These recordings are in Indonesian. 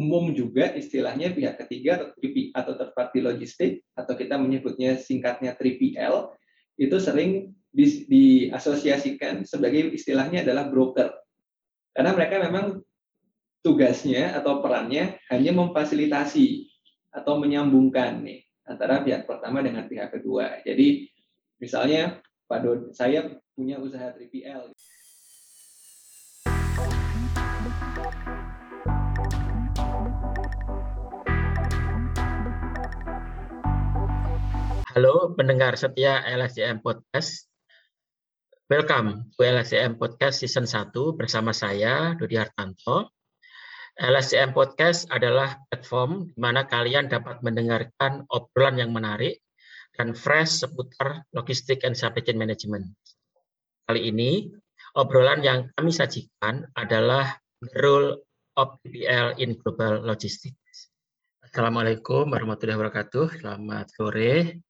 umum juga istilahnya pihak ketiga atau 3 atau third logistik atau kita menyebutnya singkatnya 3PL itu sering di, diasosiasikan sebagai istilahnya adalah broker. Karena mereka memang tugasnya atau perannya hanya memfasilitasi atau menyambungkan nih antara pihak pertama dengan pihak kedua. Jadi misalnya Pak Dod, saya punya usaha 3PL. Halo pendengar setia LSDM Podcast. Welcome to LSDM Podcast Season 1 bersama saya, Dodi Hartanto. LSDM Podcast adalah platform di mana kalian dapat mendengarkan obrolan yang menarik dan fresh seputar logistik and supply chain management. Kali ini, obrolan yang kami sajikan adalah the role of PPL in global logistics. Assalamualaikum warahmatullahi wabarakatuh. Selamat sore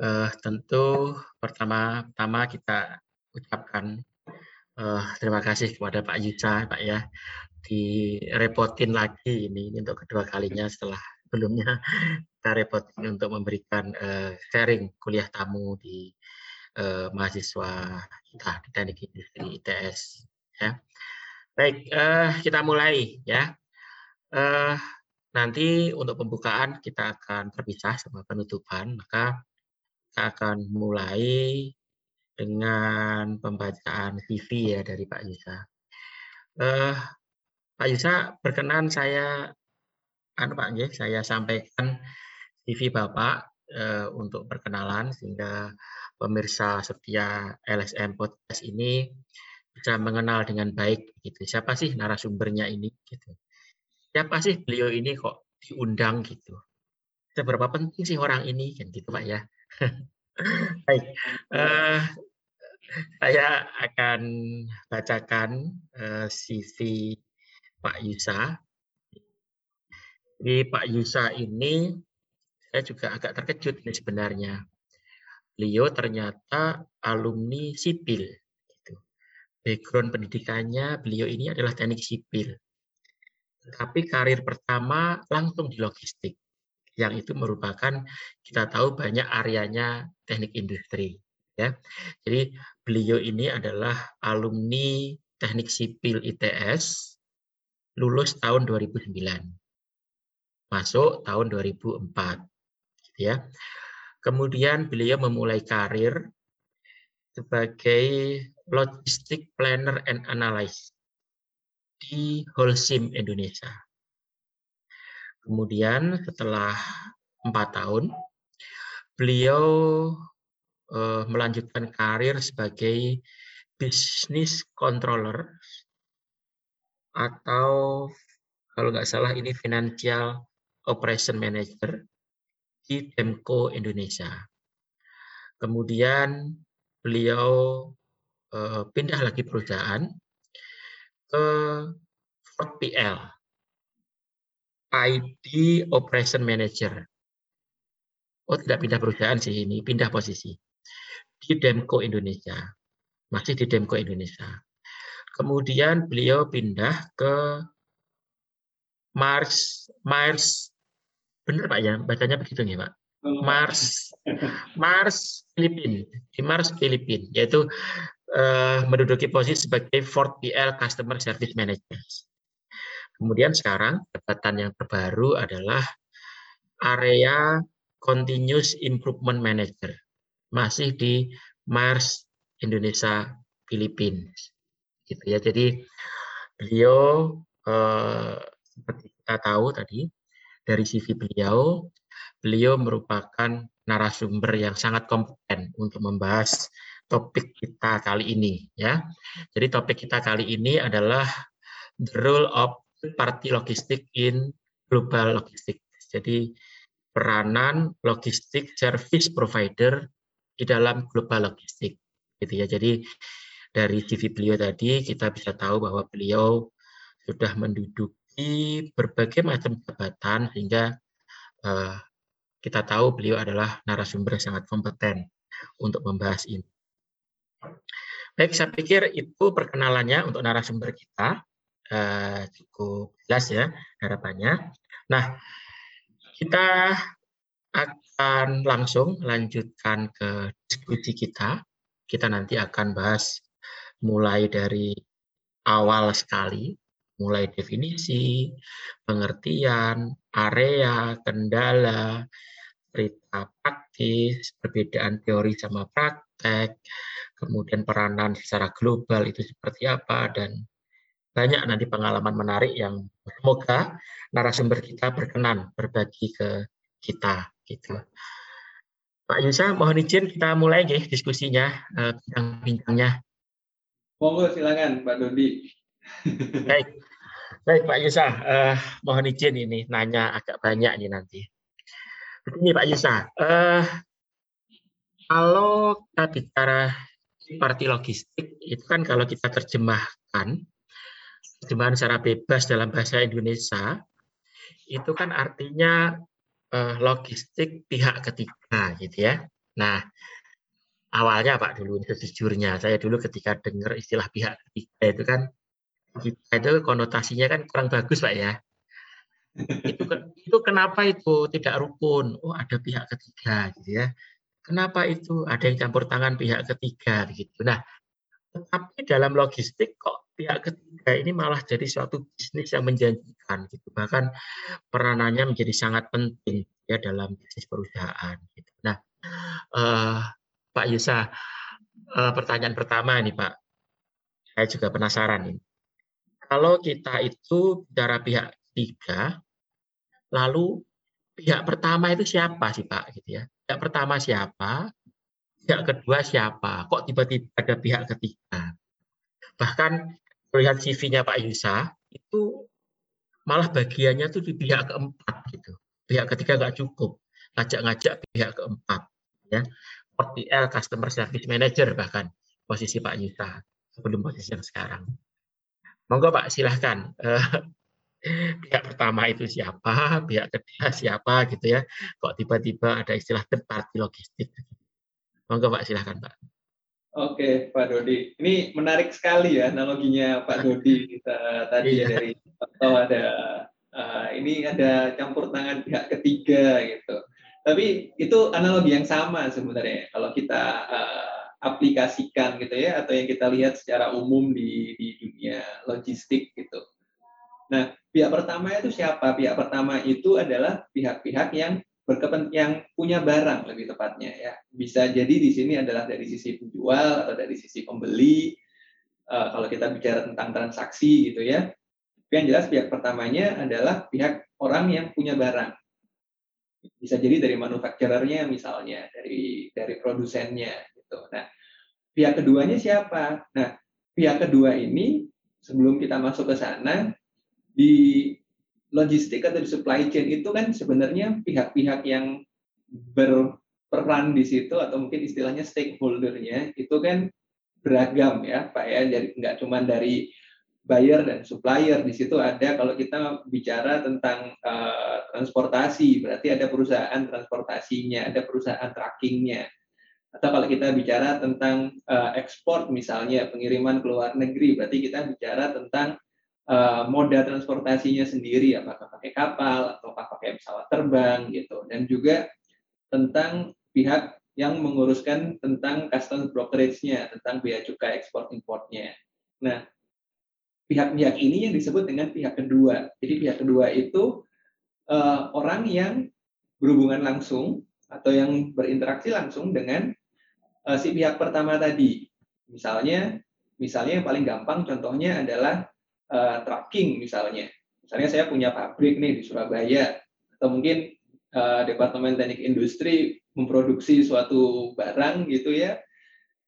uh, tentu pertama-tama kita ucapkan uh, terima kasih kepada Pak Yusa, Pak ya, direpotin lagi ini, ini untuk kedua kalinya setelah sebelumnya kita repotin untuk memberikan uh, sharing kuliah tamu di uh, mahasiswa kita di Teknik Industri ITS. Ya. Baik, uh, kita mulai ya. Uh, nanti untuk pembukaan kita akan terpisah sama penutupan, maka kita akan mulai dengan pembacaan CV ya dari Pak Yusa. Uh, Pak Yusa, berkenan saya, anu Pak Nge, saya sampaikan CV Bapak uh, untuk perkenalan sehingga pemirsa setia LSM Podcast ini bisa mengenal dengan baik gitu. Siapa sih narasumbernya ini gitu. Siapa sih beliau ini kok diundang gitu. Seberapa penting sih orang ini gitu Pak ya. Baik, uh, saya akan bacakan uh, eh, CV Pak Yusa. Di Pak Yusa ini saya juga agak terkejut nih sebenarnya. Beliau ternyata alumni sipil. Gitu. Background pendidikannya beliau ini adalah teknik sipil. Tapi karir pertama langsung di logistik yang itu merupakan kita tahu banyak areanya teknik industri ya. Jadi beliau ini adalah alumni Teknik Sipil ITS lulus tahun 2009. Masuk tahun 2004 gitu ya. Kemudian beliau memulai karir sebagai logistik planner and analyst di Holcim Indonesia. Kemudian setelah empat tahun, beliau uh, melanjutkan karir sebagai business controller atau kalau nggak salah ini financial operation manager di Demco Indonesia. Kemudian beliau uh, pindah lagi perusahaan ke Ford PL ID Operation Manager. Oh, tidak pindah perusahaan sih ini, pindah posisi. Di Demco Indonesia. Masih di Demco Indonesia. Kemudian beliau pindah ke Mars, Mars, benar Pak ya, bacanya begitu nih Pak. Mars, Mars Filipin, di Mars Filipin, yaitu uh, menduduki posisi sebagai Ford PL Customer Service Manager. Kemudian sekarang jabatan yang terbaru adalah area Continuous Improvement Manager. Masih di Mars Indonesia Philippines. Gitu ya. Jadi beliau eh, seperti kita tahu tadi dari CV beliau, beliau merupakan narasumber yang sangat kompeten untuk membahas topik kita kali ini ya. Jadi topik kita kali ini adalah the role of party logistik in global logistik. Jadi peranan logistik service provider di dalam global logistik gitu ya. Jadi dari CV beliau tadi kita bisa tahu bahwa beliau sudah menduduki berbagai macam jabatan sehingga uh, kita tahu beliau adalah narasumber yang sangat kompeten untuk membahas ini. Baik, saya pikir itu perkenalannya untuk narasumber kita. Uh, cukup jelas ya harapannya. Nah, kita akan langsung lanjutkan ke diskusi kita. Kita nanti akan bahas mulai dari awal sekali, mulai definisi, pengertian, area, kendala, cerita praktis, perbedaan teori sama praktek, kemudian peranan secara global itu seperti apa, dan banyak nanti pengalaman menarik yang semoga narasumber kita berkenan berbagi ke kita. gitu. Pak Yusa, mohon izin kita mulai ya diskusinya, eh, bincang-bincangnya. Monggo silakan Pak Dodi. Baik, baik Pak Yusa, uh, mohon izin ini nanya agak banyak nih nanti. Begini Pak Yusa, uh, kalau kita bicara parti logistik itu kan kalau kita terjemahkan terjemahan secara bebas dalam bahasa Indonesia itu kan artinya uh, logistik pihak ketiga gitu ya. Nah, awalnya Pak dulu sejujurnya saya dulu ketika dengar istilah pihak ketiga itu kan kita itu konotasinya kan kurang bagus Pak ya. itu itu kenapa itu tidak rukun? Oh ada pihak ketiga gitu ya. Kenapa itu ada yang campur tangan pihak ketiga begitu. Nah, tetapi dalam logistik kok pihak ketiga ini malah jadi suatu bisnis yang menjanjikan gitu. Bahkan peranannya menjadi sangat penting ya dalam bisnis perusahaan gitu. Nah, eh, Pak Yusa, eh, pertanyaan pertama nih Pak. Saya juga penasaran ini kalau kita itu bicara pihak tiga, lalu pihak pertama itu siapa sih Pak? Gitu ya. Pihak pertama siapa? Pihak kedua siapa? Kok tiba-tiba ada pihak ketiga? Bahkan melihat CV-nya Pak Yusa, itu malah bagiannya tuh di pihak keempat gitu. Pihak ketiga nggak cukup, ngajak-ngajak pihak keempat. Ya. l Customer Service Manager bahkan posisi Pak Yusa sebelum posisi yang sekarang. Monggo Pak, silahkan. Eh, pihak pertama itu siapa, pihak kedua siapa gitu ya. Kok tiba-tiba ada istilah third party logistik. Monggo Pak, silahkan Pak. Oke, Pak Dodi. Ini menarik sekali ya analoginya Pak Dodi kita tadi ya dari atau ada uh, ini ada campur tangan pihak ketiga gitu. Tapi itu analogi yang sama sebenarnya. Kalau kita uh, aplikasikan gitu ya atau yang kita lihat secara umum di, di dunia logistik gitu. Nah, pihak pertama itu siapa? Pihak pertama itu adalah pihak-pihak yang berkepentingan yang punya barang lebih tepatnya ya. Bisa jadi di sini adalah dari sisi penjual atau dari sisi pembeli. Uh, kalau kita bicara tentang transaksi gitu ya. Tapi yang jelas pihak pertamanya adalah pihak orang yang punya barang. Bisa jadi dari manufakturernya misalnya, dari dari produsennya gitu. Nah, pihak keduanya siapa? Nah, pihak kedua ini sebelum kita masuk ke sana di logistik atau di supply chain itu kan sebenarnya pihak-pihak yang berperan di situ atau mungkin istilahnya stakeholdernya itu kan beragam ya Pak ya. Jadi nggak cuma dari buyer dan supplier. Di situ ada kalau kita bicara tentang uh, transportasi berarti ada perusahaan transportasinya ada perusahaan trackingnya atau kalau kita bicara tentang uh, ekspor misalnya pengiriman ke luar negeri, berarti kita bicara tentang uh, moda transportasinya sendiri, apakah pakai kapal atau pakai pesawat terbang gitu, dan juga tentang pihak yang menguruskan tentang customs brokerage-nya, tentang bea cukai ekspor importnya. Nah, pihak-pihak ini yang disebut dengan pihak kedua. Jadi pihak kedua itu uh, orang yang berhubungan langsung atau yang berinteraksi langsung dengan uh, si pihak pertama tadi. Misalnya, misalnya yang paling gampang contohnya adalah uh, tracking misalnya. Misalnya saya punya pabrik nih di Surabaya atau mungkin uh, Departemen Teknik Industri memproduksi suatu barang gitu ya,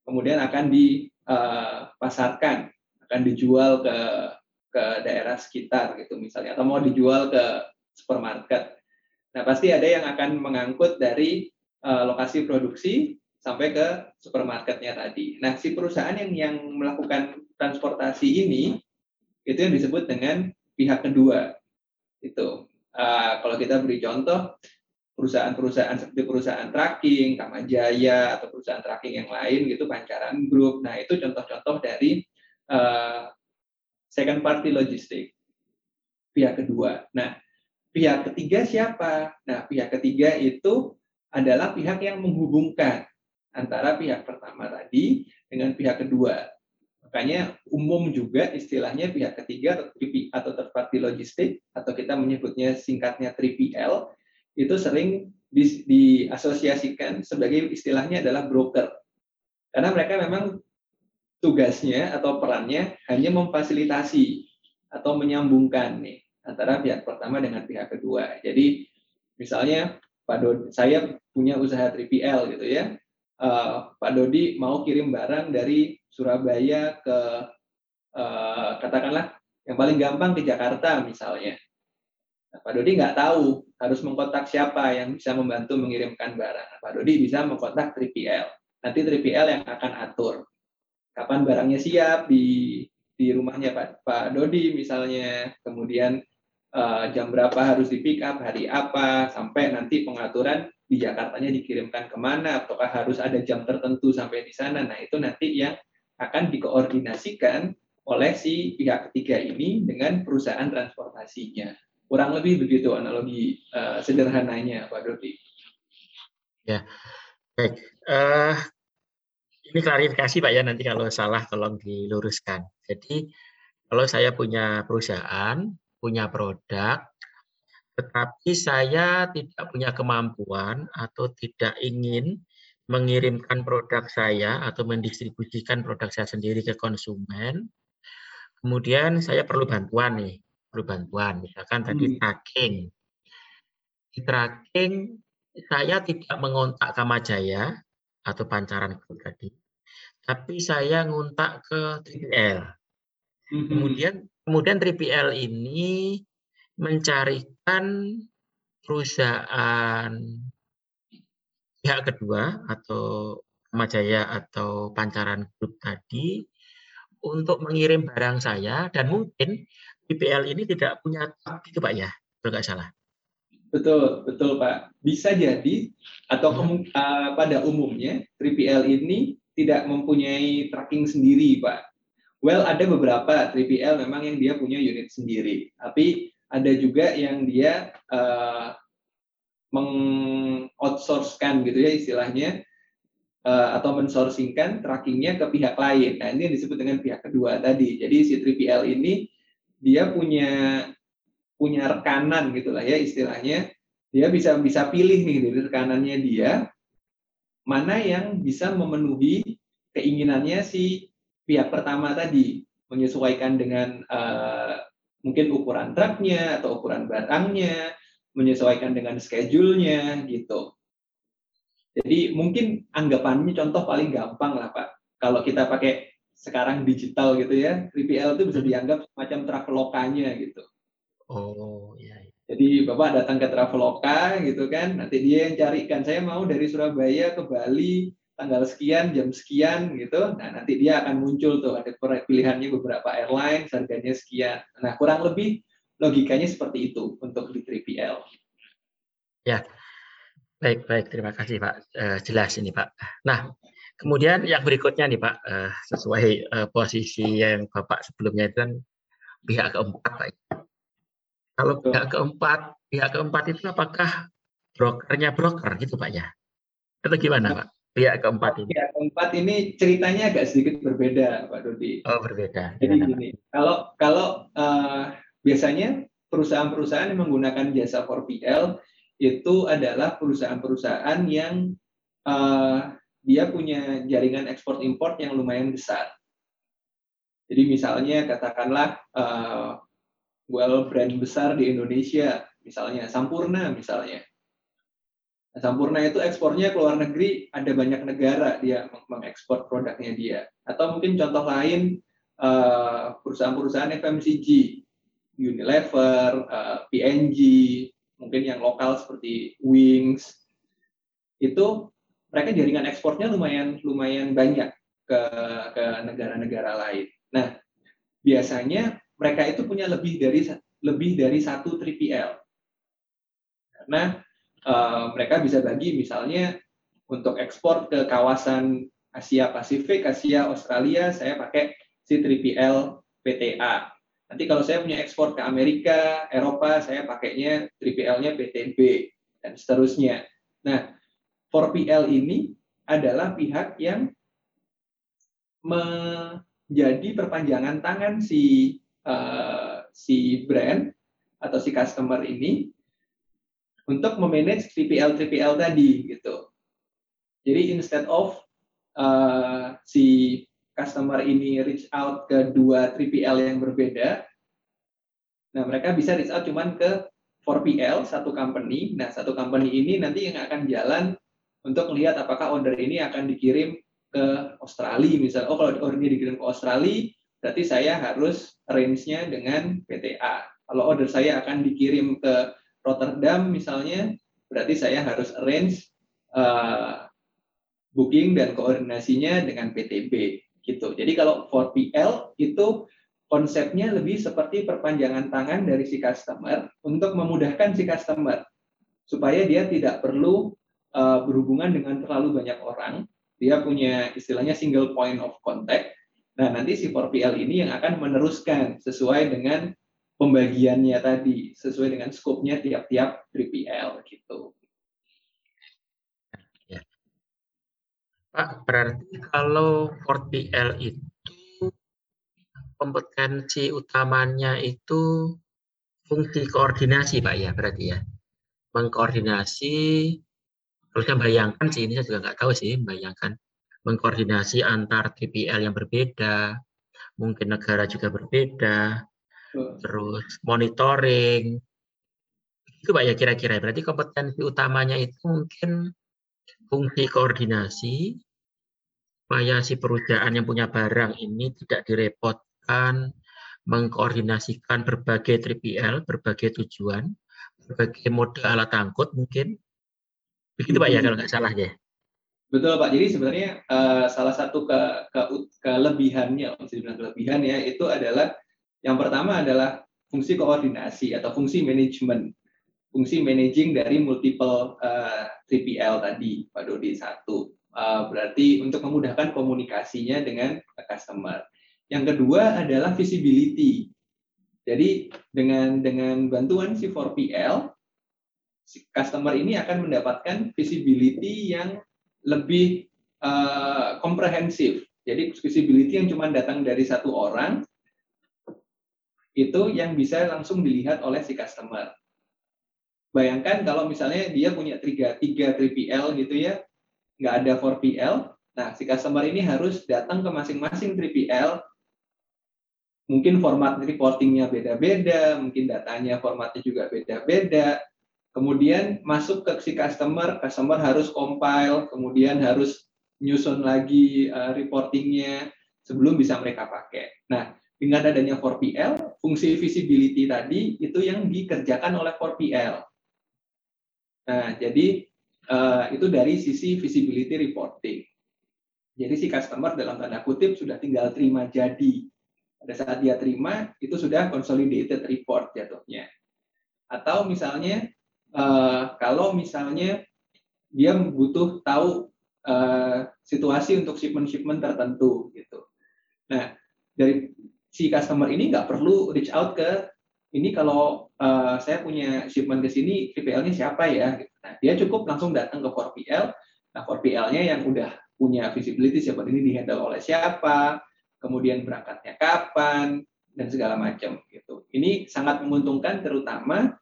kemudian akan dipasarkan, akan dijual ke ke daerah sekitar gitu misalnya atau mau dijual ke supermarket. Nah, pasti ada yang akan mengangkut dari uh, lokasi produksi sampai ke supermarketnya tadi. Nah, si perusahaan yang yang melakukan transportasi ini itu yang disebut dengan pihak kedua. Itu uh, kalau kita beri contoh perusahaan-perusahaan seperti perusahaan tracking, Kamajaya atau perusahaan tracking yang lain gitu, Pancaran Group. Nah, itu contoh-contoh dari uh, second party logistik, pihak kedua. Nah, pihak ketiga siapa? Nah, pihak ketiga itu adalah pihak yang menghubungkan antara pihak pertama tadi dengan pihak kedua. Makanya umum juga istilahnya pihak ketiga atau third party logistik atau kita menyebutnya singkatnya 3PL itu sering diasosiasikan sebagai istilahnya adalah broker. Karena mereka memang tugasnya atau perannya hanya memfasilitasi atau menyambungkan nih antara pihak pertama dengan pihak kedua. Jadi misalnya Pak Dodi, saya punya usaha 3PL gitu ya. Uh, Pak Dodi mau kirim barang dari Surabaya ke uh, katakanlah yang paling gampang ke Jakarta misalnya. Nah, Pak Dodi nggak tahu harus mengkontak siapa yang bisa membantu mengirimkan barang. Nah, Pak Dodi bisa mengkontak 3PL. Nanti 3PL yang akan atur kapan barangnya siap di di rumahnya Pak Pak Dodi misalnya, kemudian uh, jam berapa harus di pick up, hari apa, sampai nanti pengaturan di Jakartanya dikirimkan ke mana, apakah harus ada jam tertentu sampai di sana. Nah itu nanti yang akan dikoordinasikan oleh si pihak ketiga ini dengan perusahaan transportasinya. Kurang lebih begitu analogi uh, sederhananya, Pak Dodi. Ya, baik. Uh, ini klarifikasi Pak ya, nanti kalau salah tolong diluruskan. Jadi kalau saya punya perusahaan, punya produk, tetapi saya tidak punya kemampuan atau tidak ingin mengirimkan produk saya atau mendistribusikan produk saya sendiri ke konsumen, kemudian saya perlu bantuan nih perlu bantuan. Misalkan tadi hmm. tracking. Di tracking saya tidak mengontak Kamajaya atau pancaran grup tadi, tapi saya ngontak ke 3PL. Hmm. Kemudian kemudian 3PL ini mencarikan perusahaan pihak kedua atau Kamajaya atau pancaran grup tadi untuk mengirim barang saya dan mungkin BPL ini tidak punya tag itu Pak ya, kalau nggak salah. Betul, betul Pak. Bisa jadi atau hmm. uh, pada umumnya 3PL ini tidak mempunyai tracking sendiri Pak. Well, ada beberapa 3PL memang yang dia punya unit sendiri, tapi ada juga yang dia uh, mengoutsourcekan gitu ya istilahnya uh, atau mensourcingkan trackingnya ke pihak lain. Nah ini disebut dengan pihak kedua tadi. Jadi si 3PL ini dia punya punya rekanan gitulah ya istilahnya dia bisa bisa pilih nih dari rekanannya dia mana yang bisa memenuhi keinginannya si pihak pertama tadi menyesuaikan dengan uh, mungkin ukuran truknya atau ukuran barangnya menyesuaikan dengan schedule-nya gitu. Jadi mungkin anggapannya contoh paling gampang lah pak. Kalau kita pakai sekarang digital gitu ya 3PL itu bisa hmm. dianggap semacam travelokanya gitu. Oh iya, iya. jadi bapak datang ke traveloka gitu kan nanti dia yang carikan saya mau dari Surabaya ke Bali tanggal sekian jam sekian gitu. Nah nanti dia akan muncul tuh ada pilihannya beberapa airline harganya sekian. Nah kurang lebih logikanya seperti itu untuk di 3PL ya baik baik terima kasih pak eh, jelas ini pak nah Kemudian yang berikutnya nih Pak, uh, sesuai uh, posisi yang Bapak sebelumnya itu kan pihak keempat Pak. Kalau pihak keempat, pihak keempat itu apakah brokernya broker gitu Pak ya? Atau gimana Pak? Pihak keempat ini. Pihak keempat ini ceritanya agak sedikit berbeda Pak Dodi. Oh berbeda. Jadi gini, kalau kalau uh, biasanya perusahaan-perusahaan yang menggunakan jasa 4PL itu adalah perusahaan-perusahaan yang uh, dia punya jaringan ekspor impor yang lumayan besar. Jadi misalnya katakanlah uh, well brand besar di Indonesia, misalnya Sampurna misalnya. Nah, Sampurna itu ekspornya ke luar negeri, ada banyak negara dia mengekspor produknya dia. Atau mungkin contoh lain uh, perusahaan-perusahaan FMCG, Unilever, uh, P&G, mungkin yang lokal seperti Wings, itu mereka jaringan ekspornya lumayan lumayan banyak ke ke negara-negara lain. Nah, biasanya mereka itu punya lebih dari lebih dari satu 3PL. Karena uh, mereka bisa bagi misalnya untuk ekspor ke kawasan Asia Pasifik, Asia Australia, saya pakai si 3PL PTA. Nanti kalau saya punya ekspor ke Amerika, Eropa, saya pakainya 3PL-nya PTB, dan seterusnya. Nah, 4PL ini adalah pihak yang menjadi perpanjangan tangan si uh, si brand atau si customer ini untuk memanage 3PL 3PL tadi gitu. Jadi instead of uh, si customer ini reach out ke dua 3PL yang berbeda, nah mereka bisa reach out cuman ke 4PL satu company. Nah satu company ini nanti yang akan jalan untuk melihat apakah order ini akan dikirim ke Australia misalnya. Oh kalau ini dikirim ke Australia, berarti saya harus arrange-nya dengan PTA. Kalau order saya akan dikirim ke Rotterdam misalnya, berarti saya harus arrange uh, booking dan koordinasinya dengan PTB gitu. Jadi kalau 4PL itu konsepnya lebih seperti perpanjangan tangan dari si customer untuk memudahkan si customer supaya dia tidak perlu uh, berhubungan dengan terlalu banyak orang. Dia punya istilahnya single point of contact. Nah, nanti si 4PL ini yang akan meneruskan sesuai dengan pembagiannya tadi, sesuai dengan skopnya tiap-tiap 3PL gitu. Pak, berarti kalau 4PL itu kompetensi utamanya itu fungsi koordinasi, Pak ya, berarti ya. Mengkoordinasi, terusnya bayangkan sih, ini saya juga nggak tahu sih, bayangkan. Mengkoordinasi antar TPL yang berbeda, mungkin negara juga berbeda, terus monitoring, itu Pak ya kira-kira. Berarti kompetensi utamanya itu mungkin fungsi koordinasi, supaya si perusahaan yang punya barang ini tidak direpotkan mengkoordinasikan berbagai 3PL, berbagai tujuan, berbagai mode alat angkut mungkin. Begitu Pak ya kalau nggak salah ya. Betul Pak. Jadi sebenarnya uh, salah satu ke, ke kelebihannya, kelebihan ya, itu adalah yang pertama adalah fungsi koordinasi atau fungsi manajemen, fungsi managing dari multiple uh, eh, 3PL tadi, Pak Dodi satu. Eh, berarti untuk memudahkan komunikasinya dengan customer. Yang kedua adalah visibility. Jadi dengan dengan bantuan si 4PL, si customer ini akan mendapatkan visibility yang lebih uh, komprehensif. Jadi visibility yang cuma datang dari satu orang itu yang bisa langsung dilihat oleh si customer. Bayangkan kalau misalnya dia punya tiga, tiga 3PL gitu ya, nggak ada 4PL, nah si customer ini harus datang ke masing-masing 3PL, mungkin format reportingnya beda-beda, mungkin datanya formatnya juga beda-beda, kemudian masuk ke si customer, customer harus compile, kemudian harus nyusun lagi uh, reportingnya sebelum bisa mereka pakai. Nah, dengan adanya 4PL, fungsi visibility tadi itu yang dikerjakan oleh 4PL. Nah, jadi Uh, itu dari sisi visibility reporting. Jadi si customer dalam tanda kutip sudah tinggal terima jadi. Pada saat dia terima, itu sudah consolidated report jatuhnya. Atau misalnya, uh, kalau misalnya dia butuh tahu uh, situasi untuk shipment-shipment tertentu gitu. Nah, dari si customer ini nggak perlu reach out ke ini kalau saya punya shipment ke sini, VPL-nya siapa ya? Dia cukup langsung datang ke 4PL. Nah, 4PL-nya yang udah punya visibility siapa ini dihandle oleh siapa, kemudian berangkatnya kapan, dan segala macam gitu. Ini sangat menguntungkan terutama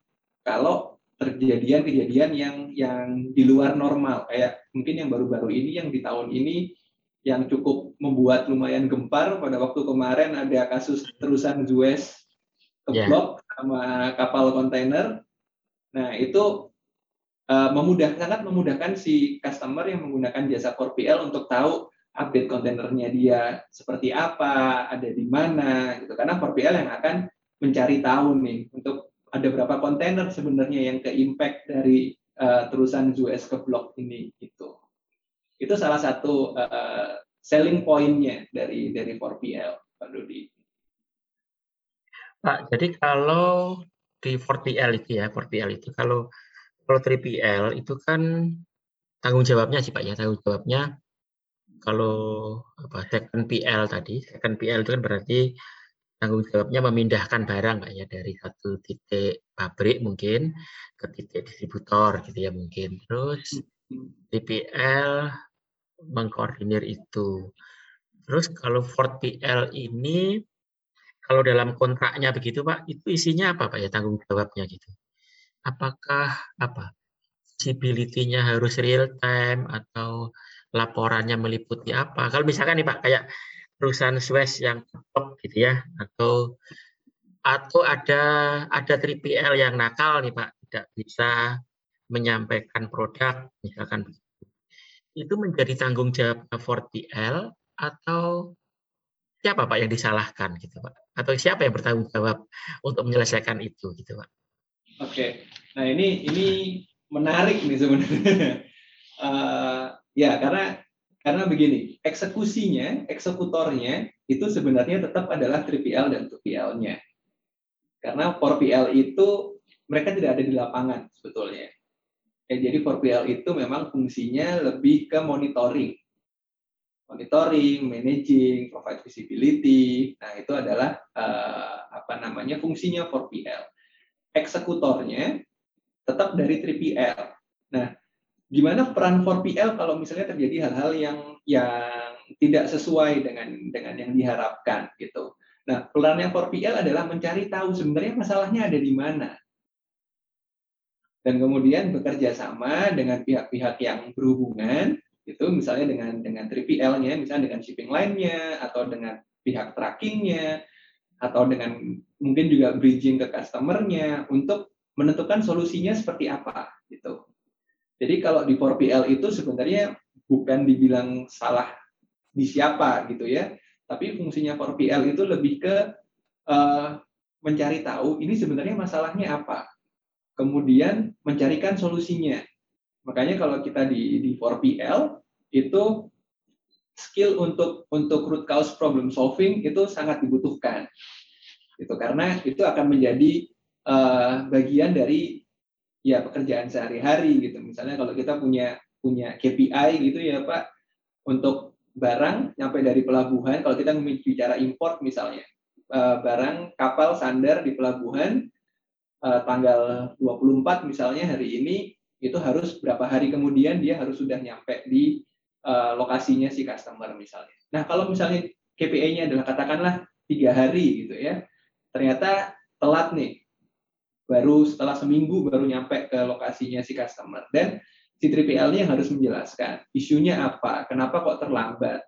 kalau terjadian-kejadian yang yang di luar normal kayak mungkin yang baru-baru ini yang di tahun ini yang cukup membuat lumayan gempar pada waktu kemarin ada kasus terusan Suez keblok yeah. sama kapal kontainer. Nah, itu uh, memudah sangat memudahkan si customer yang menggunakan jasa 4PL untuk tahu update kontainernya dia seperti apa, ada di mana gitu. Karena 4PL yang akan mencari tahu nih untuk ada berapa kontainer sebenarnya yang ke impact dari uh, terusan Suez ke blok ini gitu. Itu salah satu uh, selling point-nya dari dari 4PL, Pak Dodi. Pak, jadi kalau di 4PL itu ya, 4PL itu kalau kalau 3PL itu kan tanggung jawabnya sih Pak ya, tanggung jawabnya kalau apa second PL tadi, second PL itu kan berarti tanggung jawabnya memindahkan barang Pak ya dari satu titik pabrik mungkin ke titik distributor gitu ya mungkin. Terus TPL mengkoordinir itu. Terus kalau Ford PL ini kalau dalam kontraknya begitu Pak, itu isinya apa Pak ya tanggung jawabnya gitu? Apakah apa visibility-nya harus real time atau laporannya meliputi apa? Kalau misalkan nih Pak kayak perusahaan Suez yang top gitu ya atau atau ada ada 3PL yang nakal nih Pak tidak bisa menyampaikan produk misalkan itu menjadi tanggung jawab 4PL atau siapa Pak yang disalahkan gitu Pak? Atau siapa yang bertanggung jawab untuk menyelesaikan itu gitu Pak Oke nah ini ini menarik nih sebenarnya uh, ya karena karena begini, eksekusinya, eksekutornya itu sebenarnya tetap adalah 3PL dan 2PL-nya. Karena 4PL itu mereka tidak ada di lapangan sebetulnya. Ya, jadi 4PL itu memang fungsinya lebih ke monitoring. Monitoring, managing, provide visibility. Nah, itu adalah uh, apa namanya fungsinya 4PL. Eksekutornya tetap dari 3PL. Nah, gimana peran 4PL kalau misalnya terjadi hal-hal yang yang tidak sesuai dengan dengan yang diharapkan gitu. Nah, perannya 4PL adalah mencari tahu sebenarnya masalahnya ada di mana. Dan kemudian bekerja sama dengan pihak-pihak yang berhubungan, itu misalnya dengan dengan 3PL-nya, misalnya dengan shipping line-nya, atau dengan pihak tracking-nya, atau dengan mungkin juga bridging ke customer-nya, untuk menentukan solusinya seperti apa. gitu. Jadi kalau di 4PL itu sebenarnya bukan dibilang salah di siapa gitu ya, tapi fungsinya 4PL itu lebih ke uh, mencari tahu ini sebenarnya masalahnya apa, kemudian mencarikan solusinya. Makanya kalau kita di di 4PL itu skill untuk untuk root cause problem solving itu sangat dibutuhkan, itu karena itu akan menjadi uh, bagian dari ya pekerjaan sehari-hari gitu. Misalnya kalau kita punya punya KPI gitu ya Pak untuk barang nyampe dari pelabuhan kalau kita bicara import misalnya eh, barang kapal sandar di pelabuhan eh, tanggal 24 misalnya hari ini itu harus berapa hari kemudian dia harus sudah nyampe di eh, lokasinya si customer misalnya. Nah kalau misalnya KPI-nya adalah katakanlah tiga hari gitu ya, ternyata telat nih baru setelah seminggu baru nyampe ke lokasinya si customer dan si 3PL-nya harus menjelaskan isunya apa, kenapa kok terlambat,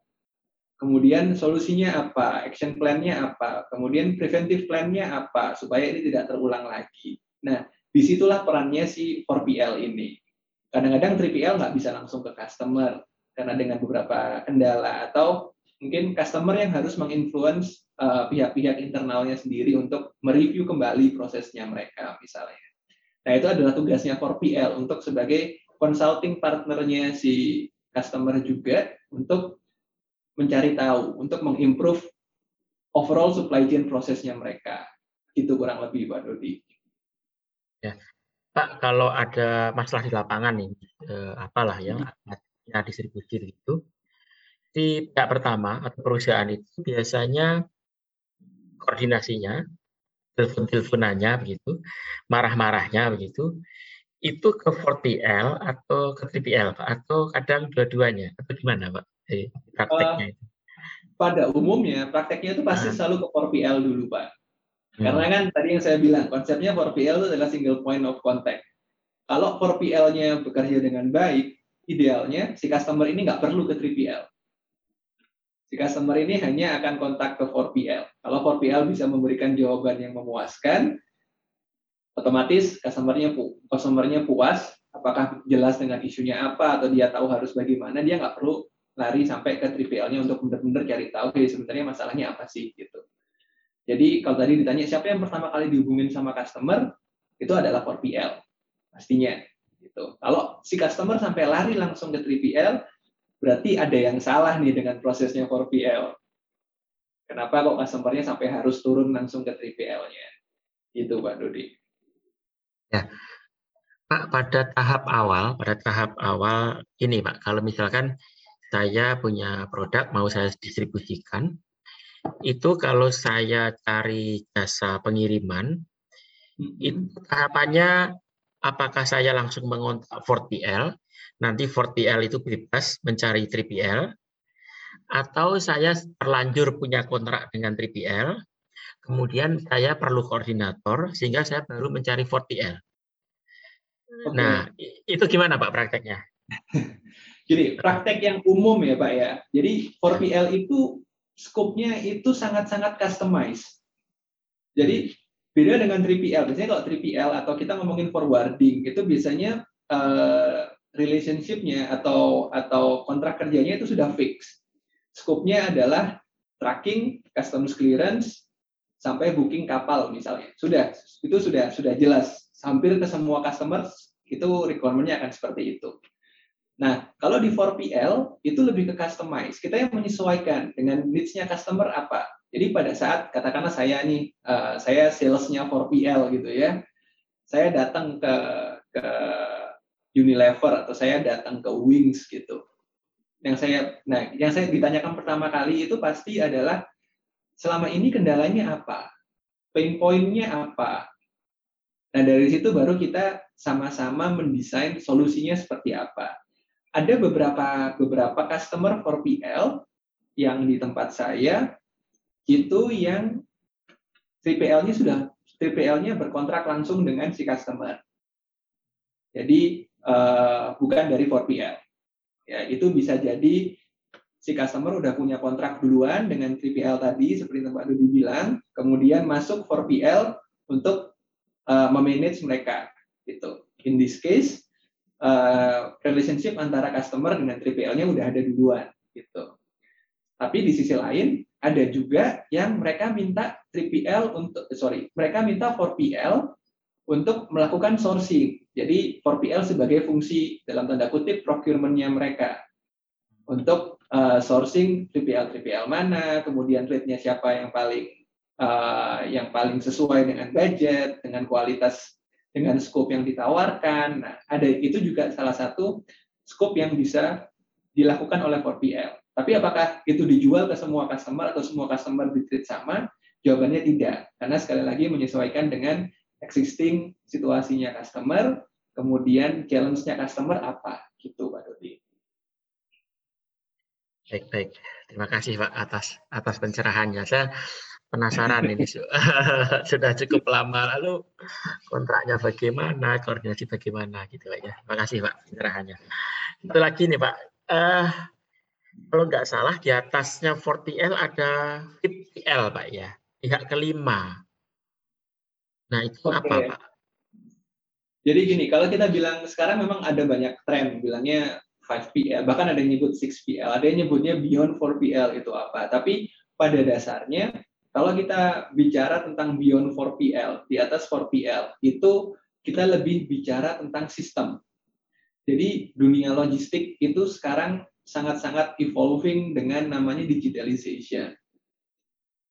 kemudian solusinya apa, action plan-nya apa, kemudian preventive plan-nya apa supaya ini tidak terulang lagi. Nah, di situlah perannya si 4PL ini. Kadang-kadang 3PL nggak bisa langsung ke customer karena dengan beberapa kendala atau mungkin customer yang harus menginfluence Eh, pihak-pihak uh, internalnya sendiri untuk mereview kembali prosesnya mereka misalnya. Nah itu adalah tugasnya 4PL untuk sebagai consulting partnernya si customer juga untuk mencari tahu, untuk mengimprove overall supply chain prosesnya mereka. Itu kurang lebih Pak Dodi. Ya. Pak, kalau ada masalah di lapangan nih, eh, apalah yang hmm. distribusi itu, di pihak pertama atau perusahaan itu biasanya koordinasinya, telepon-teleponannya begitu, marah-marahnya begitu, itu ke 4PL atau ke 3PL Pak? Atau kadang dua-duanya? Atau gimana Pak? Di prakteknya itu? Pada umumnya prakteknya itu pasti nah. selalu ke 4PL dulu Pak. Hmm. Karena kan tadi yang saya bilang konsepnya 4PL itu adalah single point of contact. Kalau 4PL-nya bekerja dengan baik, idealnya si customer ini nggak perlu ke 3PL si customer ini hanya akan kontak ke 4PL. Kalau 4PL bisa memberikan jawaban yang memuaskan, otomatis customernya pu customernya puas, apakah jelas dengan isunya apa atau dia tahu harus bagaimana, dia nggak perlu lari sampai ke 3PL-nya untuk benar-benar cari tahu, okay, sebenarnya masalahnya apa sih gitu. Jadi kalau tadi ditanya siapa yang pertama kali dihubungin sama customer, itu adalah 4PL pastinya. Gitu. Kalau si customer sampai lari langsung ke 3PL, berarti ada yang salah nih dengan prosesnya 4PL. Kenapa kok customer-nya sampai harus turun langsung ke 3PL-nya? Itu Pak Dodi. Ya. Pak, pada tahap awal, pada tahap awal ini Pak, kalau misalkan saya punya produk mau saya distribusikan, itu kalau saya cari jasa pengiriman, itu tahapannya apakah saya langsung mengontak 4PL, nanti 4PL itu bebas mencari 3PL, atau saya terlanjur punya kontrak dengan 3PL, kemudian saya perlu koordinator, sehingga saya baru mencari 4PL. Okay. Nah, itu gimana Pak prakteknya? Jadi, praktek yang umum ya Pak ya. Jadi, 4PL itu skopnya itu sangat-sangat customized. Jadi, beda dengan 3PL. Biasanya kalau 3PL atau kita ngomongin forwarding, itu biasanya uh, relationship-nya atau atau kontrak kerjanya itu sudah fix. Skopnya adalah tracking, customs clearance, sampai booking kapal misalnya. Sudah, itu sudah sudah jelas. Hampir ke semua customer itu requirement-nya akan seperti itu. Nah, kalau di 4PL itu lebih ke customize. Kita yang menyesuaikan dengan needs-nya customer apa. Jadi pada saat katakanlah saya nih, uh, saya salesnya 4PL gitu ya, saya datang ke ke Unilever atau saya datang ke Wings gitu. Yang saya, nah, yang saya ditanyakan pertama kali itu pasti adalah selama ini kendalanya apa, pain point-nya apa. Nah dari situ baru kita sama-sama mendesain solusinya seperti apa ada beberapa beberapa customer 4PL yang di tempat saya itu yang 3PL-nya sudah 3PL-nya berkontrak langsung dengan si customer. Jadi uh, bukan dari 4PL. Ya, itu bisa jadi si customer udah punya kontrak duluan dengan 3PL tadi seperti Mbak Dudi bilang, kemudian masuk 4PL untuk uh, memanage mereka gitu. In this case uh, relationship antara customer dengan 3PL-nya udah ada duluan gitu. Tapi di sisi lain ada juga yang mereka minta 3PL untuk sorry, mereka minta 4PL untuk melakukan sourcing. Jadi 4PL sebagai fungsi dalam tanda kutip procurement-nya mereka untuk uh, sourcing 3PL 3PL mana, kemudian rate-nya siapa yang paling uh, yang paling sesuai dengan budget, dengan kualitas dengan scope yang ditawarkan. Nah, ada itu juga salah satu scope yang bisa dilakukan oleh 4PL. Tapi apakah itu dijual ke semua customer atau semua customer di sama? Jawabannya tidak. Karena sekali lagi menyesuaikan dengan existing situasinya customer, kemudian challenge-nya customer apa gitu Pak Dodi. Baik, baik. Terima kasih Pak atas atas pencerahannya. Saya penasaran ini sudah cukup lama lalu kontraknya bagaimana koordinasi bagaimana gitu pak ya terima kasih pak pencerahannya itu lagi nih pak uh, kalau nggak salah di atasnya 4PL ada 5PL pak ya pihak kelima nah itu okay. apa pak jadi gini kalau kita bilang sekarang memang ada banyak tren bilangnya 5PL bahkan ada yang nyebut 6PL ada yang nyebutnya beyond 4PL itu apa tapi pada dasarnya kalau kita bicara tentang beyond 4PL, di atas 4PL, itu kita lebih bicara tentang sistem. Jadi dunia logistik itu sekarang sangat-sangat evolving dengan namanya digitalization.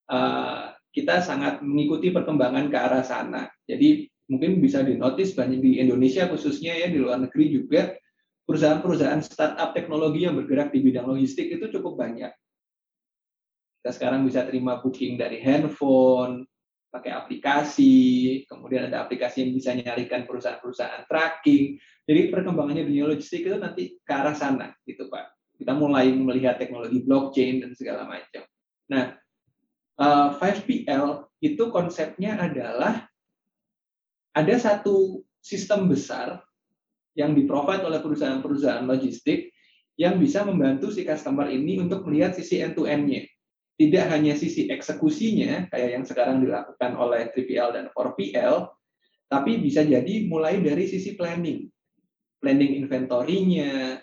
Uh, kita sangat mengikuti perkembangan ke arah sana. Jadi mungkin bisa dinotis banyak di Indonesia khususnya ya di luar negeri juga perusahaan-perusahaan startup teknologi yang bergerak di bidang logistik itu cukup banyak. Kita sekarang bisa terima booking dari handphone, pakai aplikasi, kemudian ada aplikasi yang bisa nyarikan perusahaan-perusahaan tracking. Jadi perkembangannya dunia logistik itu nanti ke arah sana, gitu Pak. Kita mulai melihat teknologi blockchain dan segala macam. Nah, 5PL eh, itu konsepnya adalah ada satu sistem besar yang diprovide oleh perusahaan-perusahaan logistik yang bisa membantu si customer ini untuk melihat sisi end-to-end-nya tidak hanya sisi eksekusinya kayak yang sekarang dilakukan oleh 3PL dan 4PL, tapi bisa jadi mulai dari sisi planning. Planning inventory-nya,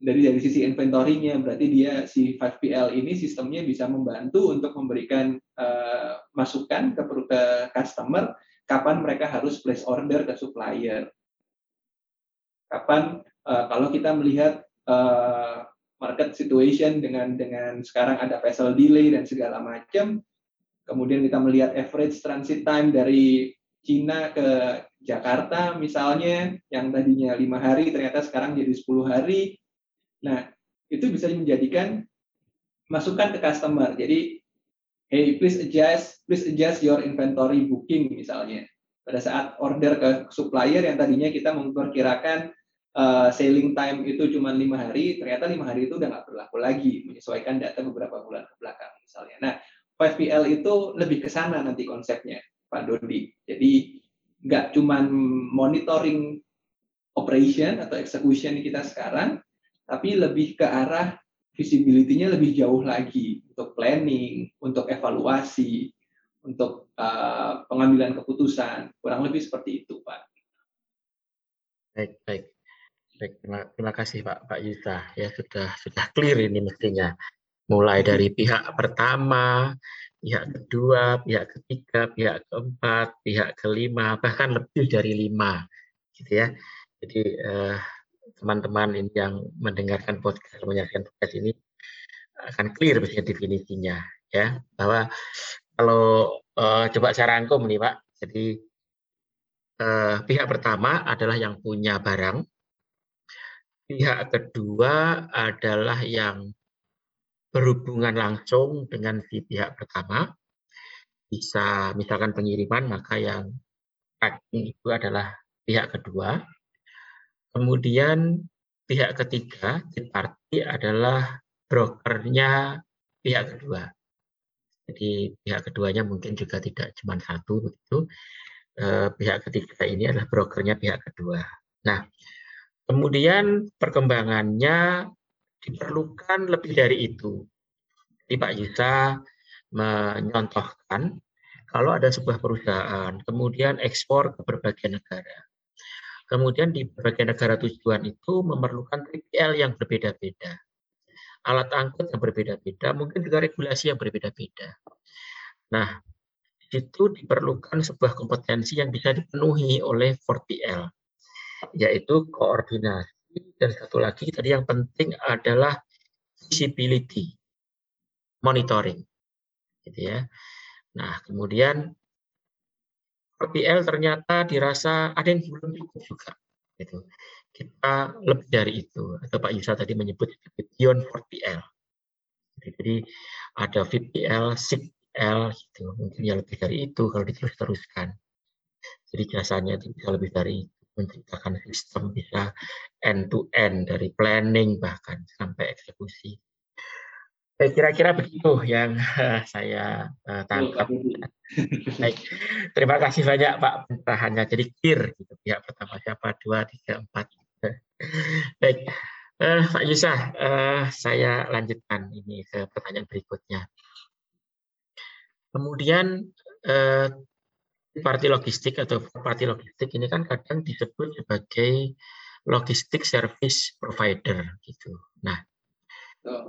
dari dari sisi inventory-nya berarti dia si 5PL ini sistemnya bisa membantu untuk memberikan uh, masukan ke, ke customer kapan mereka harus place order ke supplier. Kapan uh, kalau kita melihat uh, market situation dengan dengan sekarang ada vessel delay dan segala macam. Kemudian kita melihat average transit time dari Cina ke Jakarta misalnya yang tadinya lima hari ternyata sekarang jadi 10 hari. Nah itu bisa menjadikan masukan ke customer. Jadi hey please adjust please adjust your inventory booking misalnya. Pada saat order ke supplier yang tadinya kita memperkirakan uh, selling time itu cuma lima hari ternyata lima hari itu udah nggak berlaku lagi menyesuaikan data beberapa bulan ke belakang misalnya. Nah 5PL itu lebih ke sana nanti konsepnya Pak Dodi. Jadi nggak cuma monitoring operation atau execution kita sekarang tapi lebih ke arah visibility-nya lebih jauh lagi untuk planning, untuk evaluasi, untuk uh, pengambilan keputusan. Kurang lebih seperti itu, Pak. Baik, baik. Baik, terima, terima kasih Pak Pak Yuta. Ya sudah sudah clear ini mestinya. Mulai dari pihak pertama, pihak kedua, pihak ketiga, pihak keempat, pihak kelima, bahkan lebih dari lima, gitu ya. Jadi eh, teman-teman ini yang mendengarkan podcast menyaksikan podcast ini akan clear biasanya definisinya ya. Bahwa kalau uh, coba saya rangkum nih Pak. Jadi uh, pihak pertama adalah yang punya barang. Pihak kedua adalah yang berhubungan langsung dengan si pihak pertama. Bisa misalkan pengiriman maka yang tracking itu adalah pihak kedua Kemudian pihak ketiga, third party adalah brokernya pihak kedua. Jadi pihak keduanya mungkin juga tidak cuma satu begitu. Eh, pihak ketiga ini adalah brokernya pihak kedua. Nah, kemudian perkembangannya diperlukan lebih dari itu. Jadi Pak Yusa menyontohkan kalau ada sebuah perusahaan kemudian ekspor ke berbagai negara Kemudian di berbagai negara tujuan itu memerlukan TPL yang berbeda-beda. Alat angkut yang berbeda-beda, mungkin juga regulasi yang berbeda-beda. Nah, itu diperlukan sebuah kompetensi yang bisa dipenuhi oleh 4PL, yaitu koordinasi dan satu lagi tadi yang penting adalah visibility, monitoring, gitu ya. Nah, kemudian PL ternyata dirasa ada yang belum cukup juga. Gitu. Kita lebih dari itu. Atau Pak Yusa tadi menyebut beyond 4PL. Jadi ada VPL, SIPL, gitu. mungkin ya lebih dari itu kalau diterus-teruskan. Jadi jasanya itu bisa lebih dari itu menciptakan sistem bisa end to end dari planning bahkan sampai eksekusi. Kira-kira begitu yang saya uh, tangkap. Baik, terima kasih banyak Pak pencerahannya. Jadi clear gitu pihak pertama siapa dua tiga empat. Baik, uh, Pak Yusa, uh, saya lanjutkan ini ke pertanyaan berikutnya. Kemudian uh, party logistik atau party logistik ini kan kadang disebut sebagai logistik service provider gitu. Nah,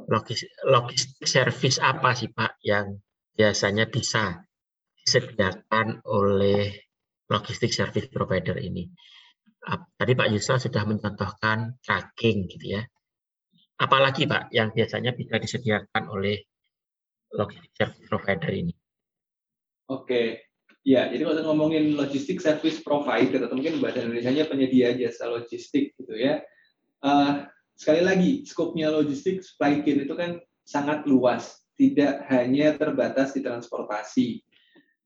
logistik, logistik service apa sih Pak yang biasanya bisa disediakan oleh logistik service provider ini? Tadi Pak Yusuf sudah mencontohkan tracking gitu ya. Apalagi Pak yang biasanya bisa disediakan oleh logistik service provider ini? Oke, ya jadi kalau ngomongin logistik service provider atau mungkin bahasa Indonesia penyedia jasa logistik gitu ya. Uh, sekali lagi skopnya logistik supply chain itu kan sangat luas, tidak hanya terbatas di transportasi.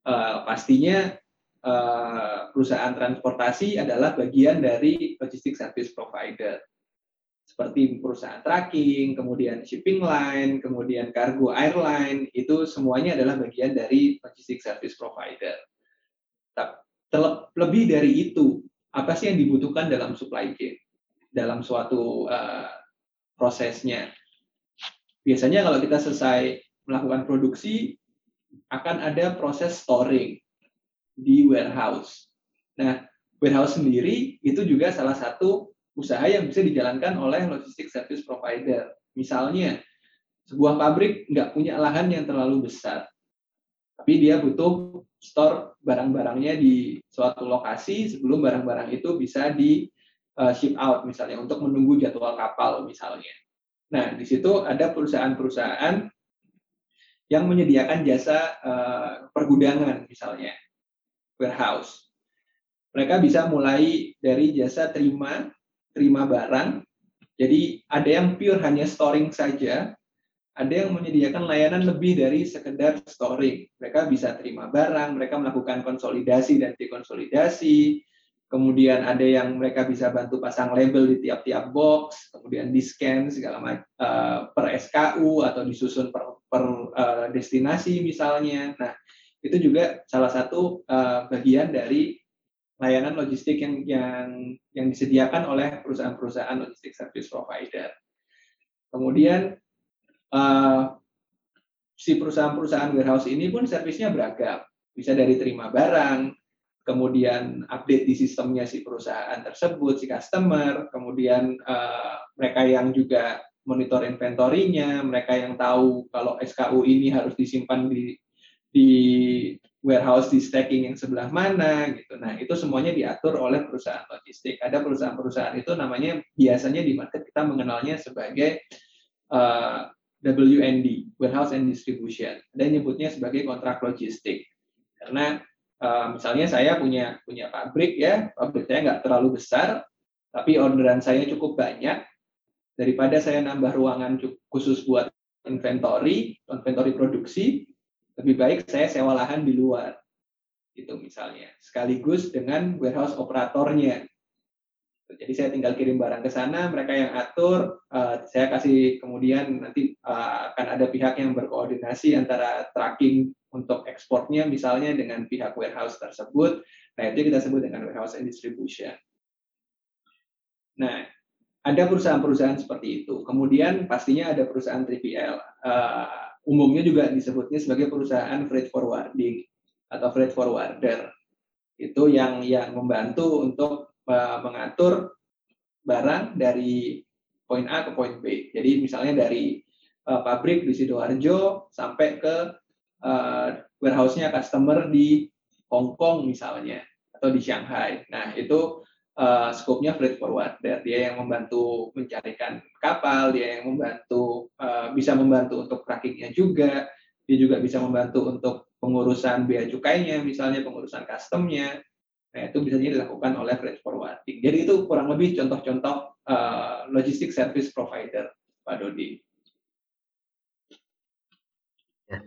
Uh, pastinya uh, perusahaan transportasi adalah bagian dari logistik service provider seperti perusahaan tracking, kemudian shipping line, kemudian cargo airline, itu semuanya adalah bagian dari logistik service provider. Lebih dari itu, apa sih yang dibutuhkan dalam supply chain? Dalam suatu uh, prosesnya. Biasanya kalau kita selesai melakukan produksi, akan ada proses storing di warehouse. Nah, warehouse sendiri itu juga salah satu usaha yang bisa dijalankan oleh logistik service provider. Misalnya, sebuah pabrik nggak punya lahan yang terlalu besar, tapi dia butuh store barang-barangnya di suatu lokasi sebelum barang-barang itu bisa di uh, ship out misalnya untuk menunggu jadwal kapal misalnya. Nah, di situ ada perusahaan-perusahaan yang menyediakan jasa uh, pergudangan misalnya warehouse. Mereka bisa mulai dari jasa terima terima barang. Jadi ada yang pure hanya storing saja, ada yang menyediakan layanan lebih dari sekedar storing. Mereka bisa terima barang, mereka melakukan konsolidasi dan dekonsolidasi, kemudian ada yang mereka bisa bantu pasang label di tiap-tiap box, kemudian di scan segala macam uh, per SKU atau disusun per, per uh, destinasi misalnya. Nah, itu juga salah satu uh, bagian dari layanan logistik yang yang yang disediakan oleh perusahaan-perusahaan logistik service provider. Kemudian uh, si perusahaan-perusahaan warehouse ini pun servisnya beragam. Bisa dari terima barang, kemudian update di sistemnya si perusahaan tersebut, si customer, kemudian uh, mereka yang juga monitor inventorinya, mereka yang tahu kalau SKU ini harus disimpan di di warehouse di stacking yang sebelah mana gitu. Nah, itu semuanya diatur oleh perusahaan logistik. Ada perusahaan-perusahaan itu namanya biasanya di market kita mengenalnya sebagai uh, eh, WND, warehouse and distribution. Yang nyebutnya sebagai kontrak logistik. Karena uh, misalnya saya punya punya pabrik ya, pabrik saya nggak terlalu besar, tapi orderan saya cukup banyak. Daripada saya nambah ruangan khusus buat inventory, inventory produksi, lebih baik saya sewa lahan di luar. Gitu misalnya. Sekaligus dengan warehouse operatornya jadi saya tinggal kirim barang ke sana mereka yang atur uh, saya kasih kemudian nanti uh, akan ada pihak yang berkoordinasi antara tracking untuk ekspornya misalnya dengan pihak warehouse tersebut. Nah itu kita sebut dengan warehouse and distribution. Nah ada perusahaan-perusahaan seperti itu. Kemudian pastinya ada perusahaan 3PL uh, umumnya juga disebutnya sebagai perusahaan freight forwarding atau freight forwarder. Itu yang yang membantu untuk mengatur barang dari poin A ke poin B. Jadi misalnya dari uh, pabrik di Sidoarjo sampai ke uh, warehouse-nya customer di Hong Kong misalnya atau di Shanghai. Nah, itu uh, skopnya freight forwarder. Dia yang membantu mencarikan kapal, dia yang membantu uh, bisa membantu untuk trackingnya juga, dia juga bisa membantu untuk pengurusan bea cukainya, misalnya pengurusan customnya. Nah, itu bisa dilakukan oleh freight forwarding. Jadi itu kurang lebih contoh-contoh uh, logistik service provider, Pak Dodi. Ya.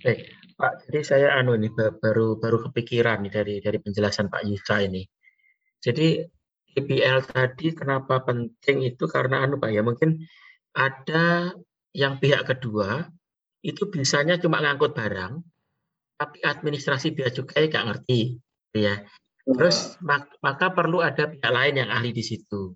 Baik, Pak. Jadi saya anu ini baru baru kepikiran nih dari dari penjelasan Pak Yusa ini. Jadi IPL tadi kenapa penting itu karena anu Pak ya mungkin ada yang pihak kedua itu bisanya cuma ngangkut barang tapi administrasi bea cukai nggak ngerti ya. Terus maka perlu ada pihak lain yang ahli di situ.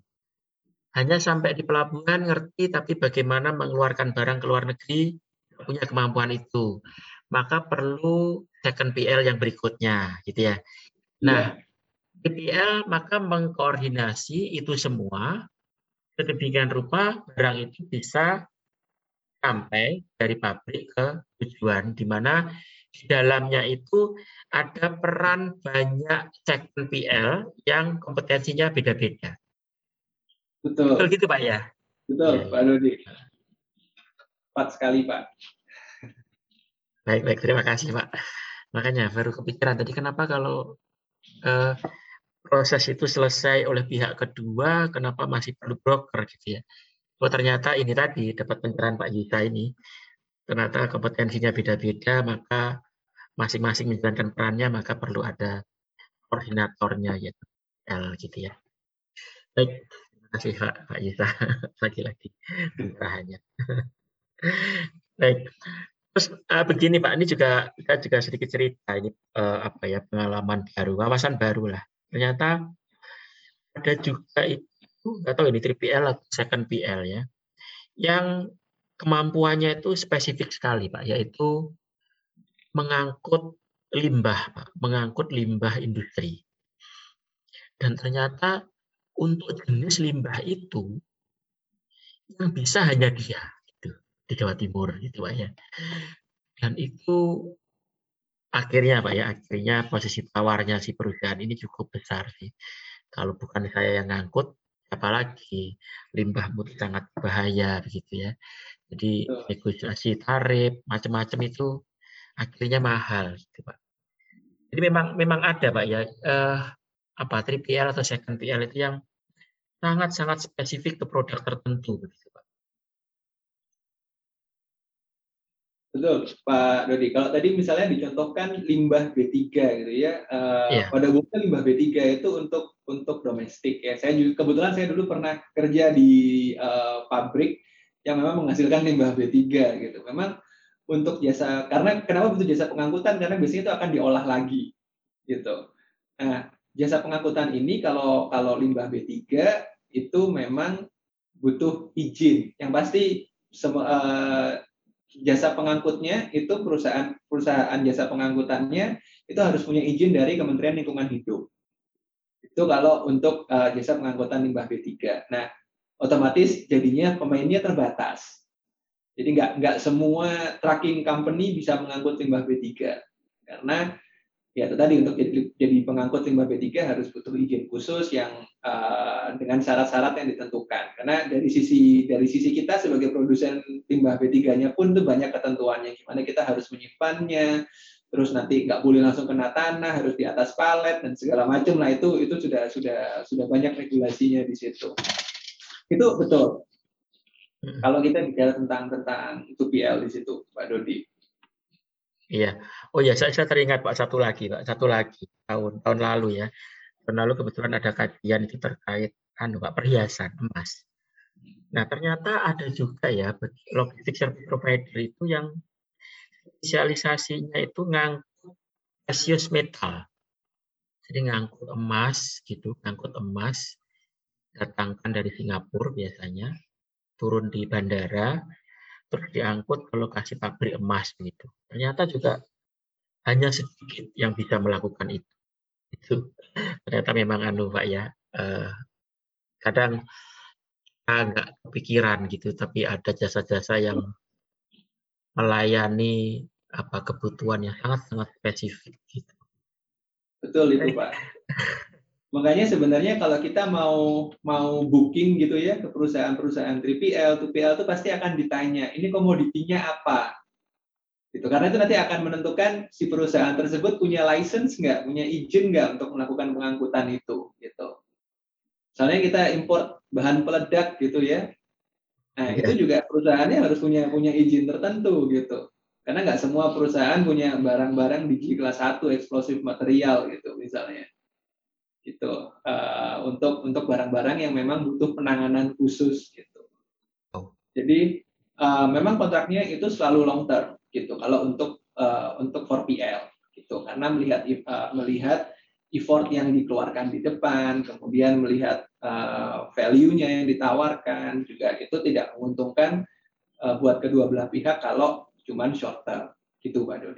Hanya sampai di pelabuhan ngerti tapi bagaimana mengeluarkan barang ke luar negeri punya kemampuan itu. Maka perlu second PL yang berikutnya gitu ya. Nah, yeah BPL maka mengkoordinasi itu semua sedemikian rupa barang itu bisa sampai dari pabrik ke tujuan di mana di dalamnya itu ada peran banyak second PL yang kompetensinya beda-beda. Betul. Betul gitu Pak ya? Betul ya, Pak Dodi. Tepat sekali Pak. Baik, baik. Terima kasih Pak. Makanya baru kepikiran tadi kenapa kalau uh, proses itu selesai oleh pihak kedua, kenapa masih perlu broker gitu ya? Oh ternyata ini tadi dapat pencerahan Pak Yuta ini, ternyata kompetensinya beda-beda, maka masing-masing menjalankan perannya, maka perlu ada koordinatornya yaitu L gitu ya. Baik, terima kasih Pak, Pak Yuta lagi-lagi pencerahannya. Baik, terus uh, begini Pak, ini juga kita juga sedikit cerita ini uh, apa ya pengalaman baru, wawasan baru lah ternyata ada juga itu tahu ini 3PL atau second PL ya yang kemampuannya itu spesifik sekali Pak yaitu mengangkut limbah Pak mengangkut limbah industri dan ternyata untuk jenis limbah itu yang bisa hanya dia gitu, di Jawa Timur gitu Pak ya dan itu akhirnya Pak ya, akhirnya posisi tawarnya si perusahaan ini cukup besar sih. Kalau bukan saya yang ngangkut, apalagi limbah mutu sangat bahaya begitu ya. Jadi negosiasi tarif macam-macam itu akhirnya mahal gitu Pak. Jadi memang memang ada Pak ya eh, apa 3PL atau second PL itu yang sangat-sangat spesifik ke produk tertentu begitu Pak. Betul, Pak Dodi. Kalau tadi misalnya dicontohkan limbah B3 gitu ya, uh, yeah. pada umumnya limbah B3 itu untuk untuk domestik ya. Saya juga kebetulan saya dulu pernah kerja di uh, pabrik yang memang menghasilkan limbah B3 gitu. Memang untuk jasa karena kenapa butuh jasa pengangkutan karena biasanya itu akan diolah lagi gitu. Nah, jasa pengangkutan ini kalau kalau limbah B3 itu memang butuh izin. Yang pasti uh, jasa pengangkutnya itu perusahaan perusahaan jasa pengangkutannya itu harus punya izin dari Kementerian Lingkungan Hidup. Itu kalau untuk uh, jasa pengangkutan limbah B3. Nah, otomatis jadinya pemainnya terbatas. Jadi nggak nggak semua tracking company bisa mengangkut limbah B3 karena ya tadi untuk jadi, jadi pengangkut limbah B3 harus butuh izin khusus yang uh, dengan syarat-syarat yang ditentukan. Karena dari sisi dari sisi kita sebagai produsen limbah B3-nya pun itu banyak ketentuannya gimana kita harus menyimpannya, terus nanti nggak boleh langsung kena tanah, harus di atas palet dan segala macam. Nah itu itu sudah sudah sudah banyak regulasinya di situ. Itu betul. Hmm. Kalau kita bicara tentang tentang 2PL di situ, Pak Dodi. Iya. Oh ya, saya, saya teringat Pak satu lagi, Pak satu lagi tahun tahun lalu ya. Tahun lalu kebetulan ada kajian itu terkait anu Pak perhiasan emas. Nah ternyata ada juga ya logistik service provider itu yang spesialisasinya itu ngangkut precious metal. Jadi ngangkut emas gitu, ngangkut emas datangkan dari Singapura biasanya, turun di bandara, terus diangkut ke lokasi pabrik emas begitu. Ternyata juga hanya sedikit yang bisa melakukan itu. Itu ternyata memang anu Pak ya. Eh, kadang agak kepikiran gitu, tapi ada jasa-jasa yang melayani apa kebutuhan yang sangat-sangat spesifik gitu. Betul itu Pak. Makanya sebenarnya kalau kita mau mau booking gitu ya ke perusahaan-perusahaan 3PL, 2PL itu pasti akan ditanya, ini komoditinya apa? Gitu. Karena itu nanti akan menentukan si perusahaan tersebut punya license nggak, punya izin nggak untuk melakukan pengangkutan itu. Gitu. Misalnya kita import bahan peledak gitu ya, nah ya. itu juga perusahaannya harus punya punya izin tertentu gitu. Karena nggak semua perusahaan punya barang-barang di kelas 1 eksplosif material gitu misalnya gitu uh, untuk untuk barang-barang yang memang butuh penanganan khusus gitu. Oh. Jadi uh, memang kontraknya itu selalu long term gitu. Kalau untuk uh, untuk 4PL gitu karena melihat uh, melihat effort yang dikeluarkan di depan, kemudian melihat uh, value-nya yang ditawarkan juga itu tidak menguntungkan uh, buat kedua belah pihak kalau cuman short term gitu Pak Dodi.